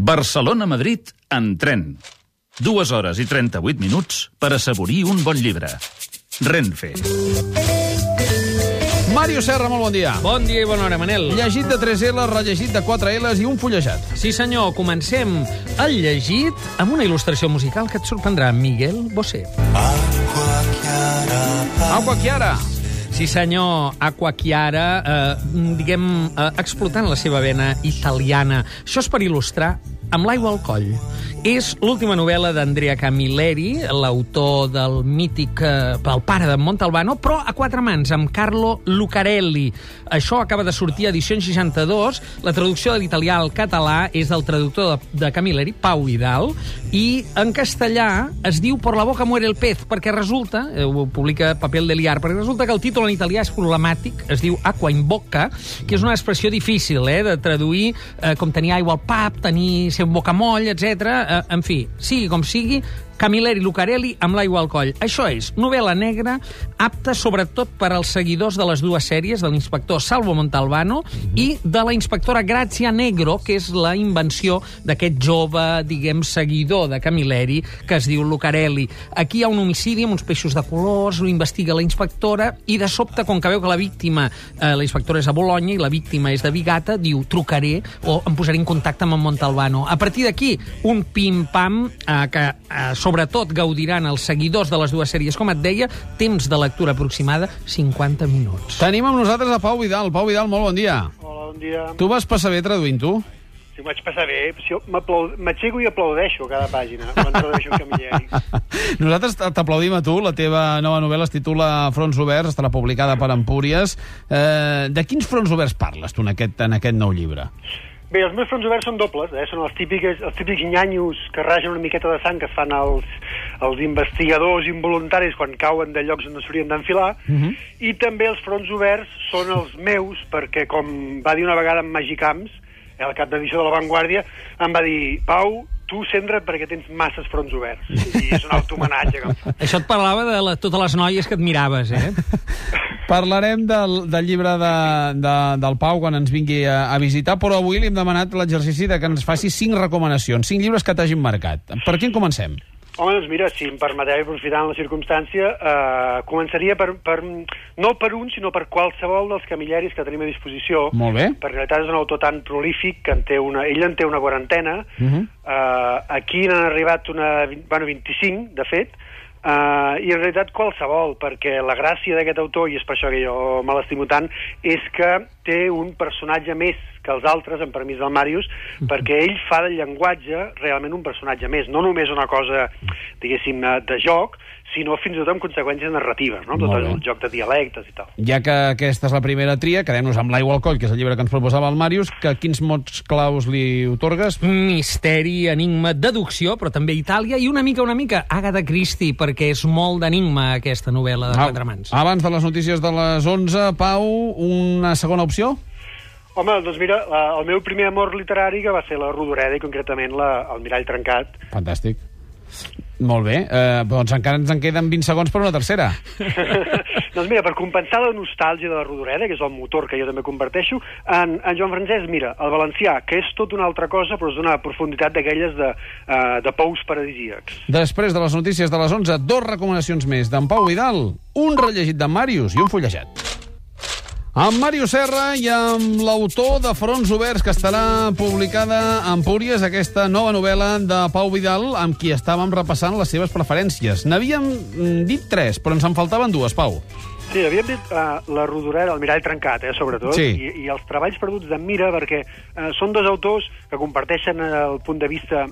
Barcelona-Madrid en tren. Dues hores i 38 minuts per assaborir un bon llibre. Renfe. Màrio Serra, molt bon dia. Bon dia i bona hora, Manel. Llegit de 3 L, rellegit de 4 L's i un fullejat. Sí, senyor, comencem el llegit amb una il·lustració musical que et sorprendrà. Miguel Bosé. Aqua Chiara. Sí, senyor, Aqua Chiara, eh, diguem, eh, explotant la seva vena italiana. Això és per il·lustrar amb l'aigua al coll. És l'última novel·la d'Andrea Camilleri, l'autor del mític eh, El pare de Montalbano, però a quatre mans, amb Carlo Lucarelli. Això acaba de sortir a edició 62. La traducció de l'italià al català és del traductor de, de Camilleri, Pau Vidal, i en castellà es diu Por la boca muere el pez, perquè resulta, eh, ho publica Papel de Liar, perquè resulta que el títol en italià és problemàtic, es diu Aqua in bocca, que és una expressió difícil eh, de traduir, eh, com tenir aigua al pap, tenir ser un bocamoll, etc. Eh, en fi, sigui com sigui, Camilleri Lucarelli amb l'aigua al coll. Això és novel·la negra apta sobretot per als seguidors de les dues sèries, de l'inspector Salvo Montalbano i de la inspectora Grazia Negro, que és la invenció d'aquest jove, diguem, seguidor de Camilleri, que es diu Lucarelli. Aquí hi ha un homicidi amb uns peixos de colors, ho investiga la inspectora, i de sobte, com que veu que la víctima, eh, la inspectora és a Bologna i la víctima és de Vigata, diu, trucaré o em posaré en contacte amb en Montalbano. A partir d'aquí, un pim-pam eh, que eh, sobretot gaudiran els seguidors de les dues sèries, com et deia, temps de lectura aproximada, 50 minuts. Tenim amb nosaltres a Pau Vidal. Pau Vidal, molt bon dia. Hola, bon dia. Tu vas passar bé traduint, tu? Si ho vaig passar bé, si m'aixeco i aplaudeixo cada pàgina, quan tradueixo Camilleri. Nosaltres t'aplaudim a tu. La teva nova novel·la es titula Fronts oberts, estarà publicada per Empúries. Eh, de quins fronts oberts parles tu en aquest, en aquest nou llibre? Bé, els meus fronts oberts són dobles, eh? són els típics, els típics nyanyos que ragen una miqueta de sang que es fan els, els investigadors involuntaris quan cauen de llocs on no s'haurien d'enfilar, Mhm. i també els fronts oberts són els meus, perquè com va dir una vegada en Magicamps, eh, el cap d'edició de La Vanguardia, em va dir, Pau, tu centra't perquè tens masses fronts oberts. I és un automenatge que. Això et parlava de la, totes les noies que admiraves, eh? Parlarem del, del llibre de, de, del Pau quan ens vingui a, a visitar, però avui li hem demanat l'exercici de que ens faci cinc recomanacions, cinc llibres que t'hagin marcat. Per quin comencem? Home, doncs mira, si em permeteu, aprofitant la circumstància, eh, començaria per, per, no per un, sinó per qualsevol dels camilleris que tenim a disposició. Molt bé. Perquè en realitat és un autor tan prolífic que en té una, ell en té una quarantena. Uh -huh. eh, aquí n'han arribat una, bueno, 25, de fet, Uh, I en realitat qualsevol, perquè la gràcia d'aquest autor, i és per això que jo me l'estimo tant, és que té un personatge més que els altres, en permís del Màrius, perquè ell fa del llenguatge realment un personatge més, no només una cosa, diguéssim, eh, de joc, sinó fins i tot amb conseqüències narratives, no? Molt tot bé. el joc de dialectes i tal. Ja que aquesta és la primera tria, quedem-nos amb l'aigua al coll, que és el llibre que ens proposava el Màrius, que quins mots claus li otorgues? Misteri, enigma, deducció, però també Itàlia, i una mica, una mica, Agatha Christie, perquè és molt d'enigma aquesta novel·la de quatre mans. Abans de les notícies de les 11, Pau, una segona opció? Home, doncs mira, la, el meu primer amor literari que va ser la Rodoreda i concretament la, el Mirall Trencat. Fantàstic. Molt bé, eh, doncs encara ens en queden 20 segons per una tercera. doncs mira, per compensar la nostàlgia de la Rodoreda, que és el motor que jo també comparteixo, en, en Joan Francesc, mira, el valencià, que és tot una altra cosa, però és d'una profunditat d'aquelles de, uh, de pous paradisíacs. Després de les notícies de les 11, dos recomanacions més d'en Pau Vidal, un rellegit de Màrius i un fullejat. Amb Màrius Serra i amb l'autor de Fronts Oberts, que estarà publicada a Empúries, aquesta nova novel·la de Pau Vidal, amb qui estàvem repassant les seves preferències. N'havíem mm, dit tres, però ens en faltaven dues, Pau. Sí, havíem dit uh, la Rodoreda, el mirall trencat, eh, sobretot, Sí. i, i els treballs perduts d'en Mira, perquè uh, són dos autors que comparteixen el punt de vista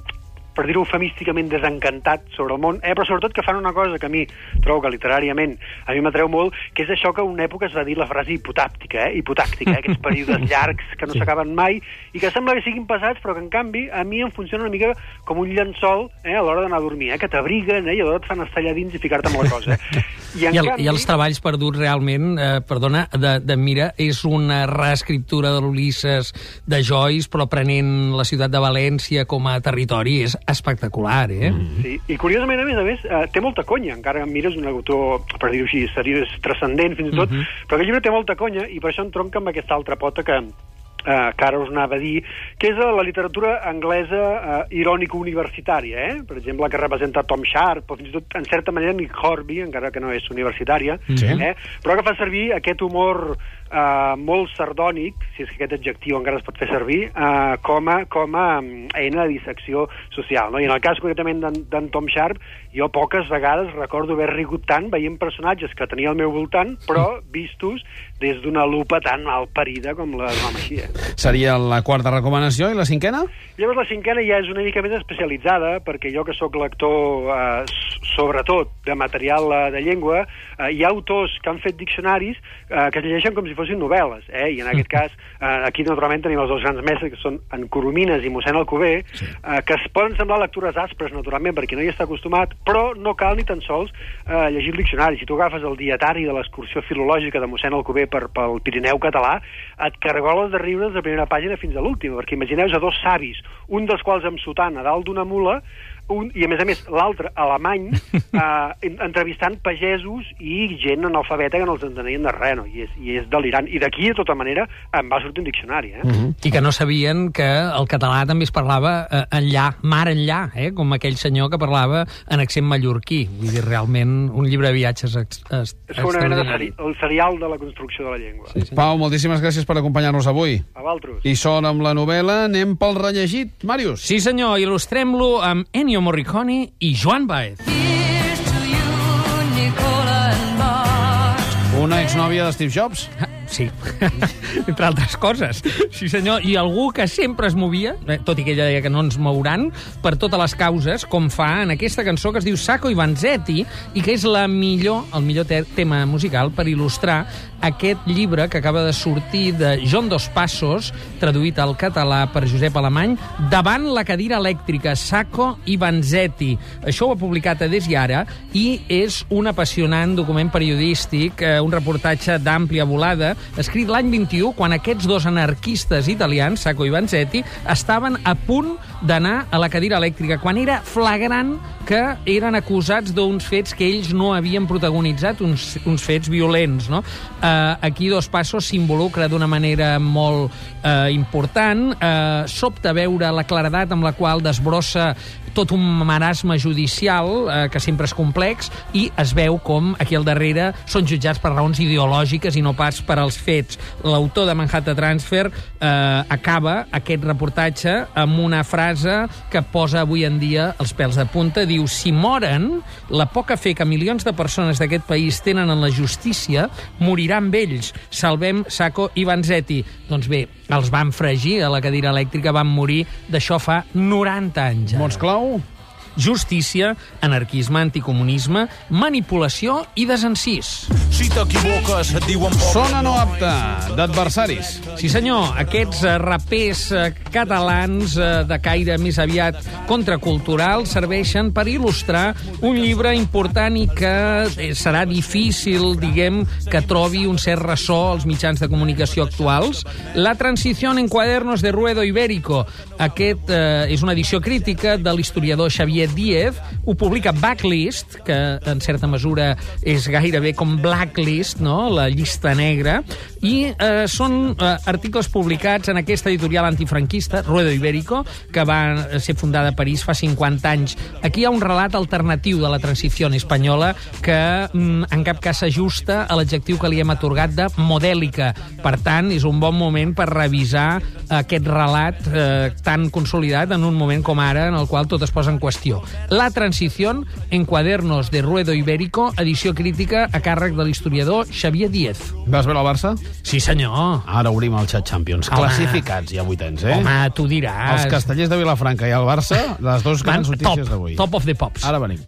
per dir-ho eufemísticament, desencantat sobre el món, eh, però sobretot que fan una cosa que a mi trobo que literàriament a mi m'atreu molt, que és això que una època es va dir la frase hipotàptica, eh, hipotàctica, eh, aquests períodes llargs que no Sí. s'acaben mai i que sembla que siguin passats, però que en canvi a mi em funciona una mica com un llençol eh, a l'hora d'anar a dormir, eh, que t'abriguen eh, i alhora et fan estar allà dins i ficar-te amb la cosa. Eh. I, el, I els treballs perduts realment, eh, perdona, de, de Mira, és una reescriptura de l'Ulisses de Joyce, però prenent la ciutat de València com a territori, és espectacular, eh? Mm. Sí, i curiosament, a més a més, eh, té molta conya, encara em mires un autor, per dir-ho així, seriós, transcendent fins i tot, Mhm. però aquest llibre té molta conya i per això entronca amb aquesta altra pota que, eh, que ara us anava a dir, que és la literatura anglesa eh, irònico-universitària, eh? per exemple, que representa Tom Sharp, o fins i tot, en certa manera, Nick Horby, encara que no és universitària, Sí. eh? però que fa servir aquest humor eh, molt sardònic, si és que aquest adjectiu encara es pot fer servir, eh, com, a, com a mm, eina de dissecció social. No? I en el cas concretament d'en- Tom Sharp, jo poques vegades recordo haver rigut tant veient personatges que tenia al meu voltant, però vistos des d'una lupa tan mal parida com la d'un home així. Seria la quarta recomanació i la cinquena? Llavors la cinquena ja és una mica més especialitzada, perquè jo que sóc lector, eh, sobretot, de material eh, de llengua, eh, hi ha autors que han fet diccionaris eh, que es llegeixen com si fossin novel·les, eh? i en aquest cas, eh, aquí naturalment tenim els dos grans mestres, que són en Coromines i mossèn Alcover, eh, que es poden semblar lectures aspres, naturalment, perquè no hi està acostumat, però no cal ni tan sols eh, llegir el diccionari. Si tu agafes el dietari de l'excursió filològica de mossèn Alcover per, pel Pirineu català, et cargoles de riure des de la primera pàgina fins a l'última, perquè imagineu a dos savis, un dels quals amb sotana dalt d'una mula, un, i a més a més l'altre alemany, eh, en- entrevistant pagesos i gent analfabeta que no els entenien de res, no? I, és, i és delirant. I d'aquí, de tota manera, em va sortir un diccionari, eh? Mm I que no sabien que el català també es parlava eh, enllà, mar enllà, eh? com aquell senyor que parlava en accent mallorquí. Vull dir, realment, un llibre de viatges ex, ex, És una mena de seri, el serial de la construcció de la llengua. Sí, sí. Pau, moltíssimes gràcies per acompanyar-nos avui. A Valtros. I són amb la novel·la, anem pel rellegit. Màrius. Sí, senyor, il·lustrem-lo amb Ennio Morricone i Joan Baez. You. Una exnòvia de Steve Jobs. Sí, entre altres coses. Sí, senyor, i algú que sempre es movia, eh, tot i que ella deia que no ens mouran, per totes les causes, com fa en aquesta cançó que es diu Sacco i Vanzetti, i que és la millor, el millor te tema musical per il·lustrar aquest llibre que acaba de sortir de John Dos Passos, traduït al català per Josep Alemany, davant la cadira elèctrica, Sacco i Vanzetti. Això ho ha publicat a Des i Ara i és un apassionant document periodístic, eh, un reportatge d'àmplia volada, escrit l'any 21, quan aquests dos anarquistes italians, Sacco i Vanzetti, estaven a punt d'anar a la cadira elèctrica, quan era flagrant que eren acusats d'uns fets que ells no havien protagonitzat, uns, uns fets violents. No? Eh, aquí Dos Passos s'involucra d'una manera molt eh, important. Eh, sobta veure la claredat amb la qual desbrossa tot un marasme judicial eh, que sempre és complex i es veu com aquí al darrere són jutjats per raons ideològiques i no pas per als fets. L'autor de Manhattan Transfer eh, acaba aquest reportatge amb una frase que posa avui en dia els pèls de punta. Diu, si moren, la poca fe que milions de persones d'aquest país tenen en la justícia morirà amb ells. Salvem Sacco i Vanzetti. Doncs bé, els van fregir a la cadira elèctrica, van morir d'això fa 90 anys. ara. Mots now. Justícia, anarquisme, anticomunisme, manipulació i desencís. Si t'equivoques, et diuen pobre. Sona no apta, d'adversaris. Sí, senyor, aquests eh, rapers eh, catalans eh, de caire més aviat contracultural serveixen per il·lustrar un llibre important i que serà difícil, diguem, que trobi un cert ressò als mitjans de comunicació actuals. La transició en quadernos de Ruedo Ibérico. Aquest eh, és una edició crítica de l'historiador Xavier Díez. Ho publica Backlist, que en certa mesura és gairebé com Blacklist, no? la llista negra, i eh, són eh, articles publicats en aquesta editorial antifranquista, Ruedo Ibérico, que va ser fundada a París fa 50 anys. Aquí hi ha un relat alternatiu de la transició espanyola que mm, en cap cas s'ajusta a l'adjectiu que li hem atorgat de modèlica. Per tant, és un bon moment per revisar aquest relat eh, tan consolidat en un moment com ara en el qual tot es posa en qüestió. La transició en quadernos de Ruedo Ibérico, edició crítica a càrrec de l'historiador Xavier Díez. Vas veure el Barça? Sí, senyor. Ara obrim el xat Champions. Home. Classificats ja vuitens, eh? Home, tu diràs. Els castellers de Vilafranca i el Barça, les dues grans notícies d'avui. top of the pops. Ara venim.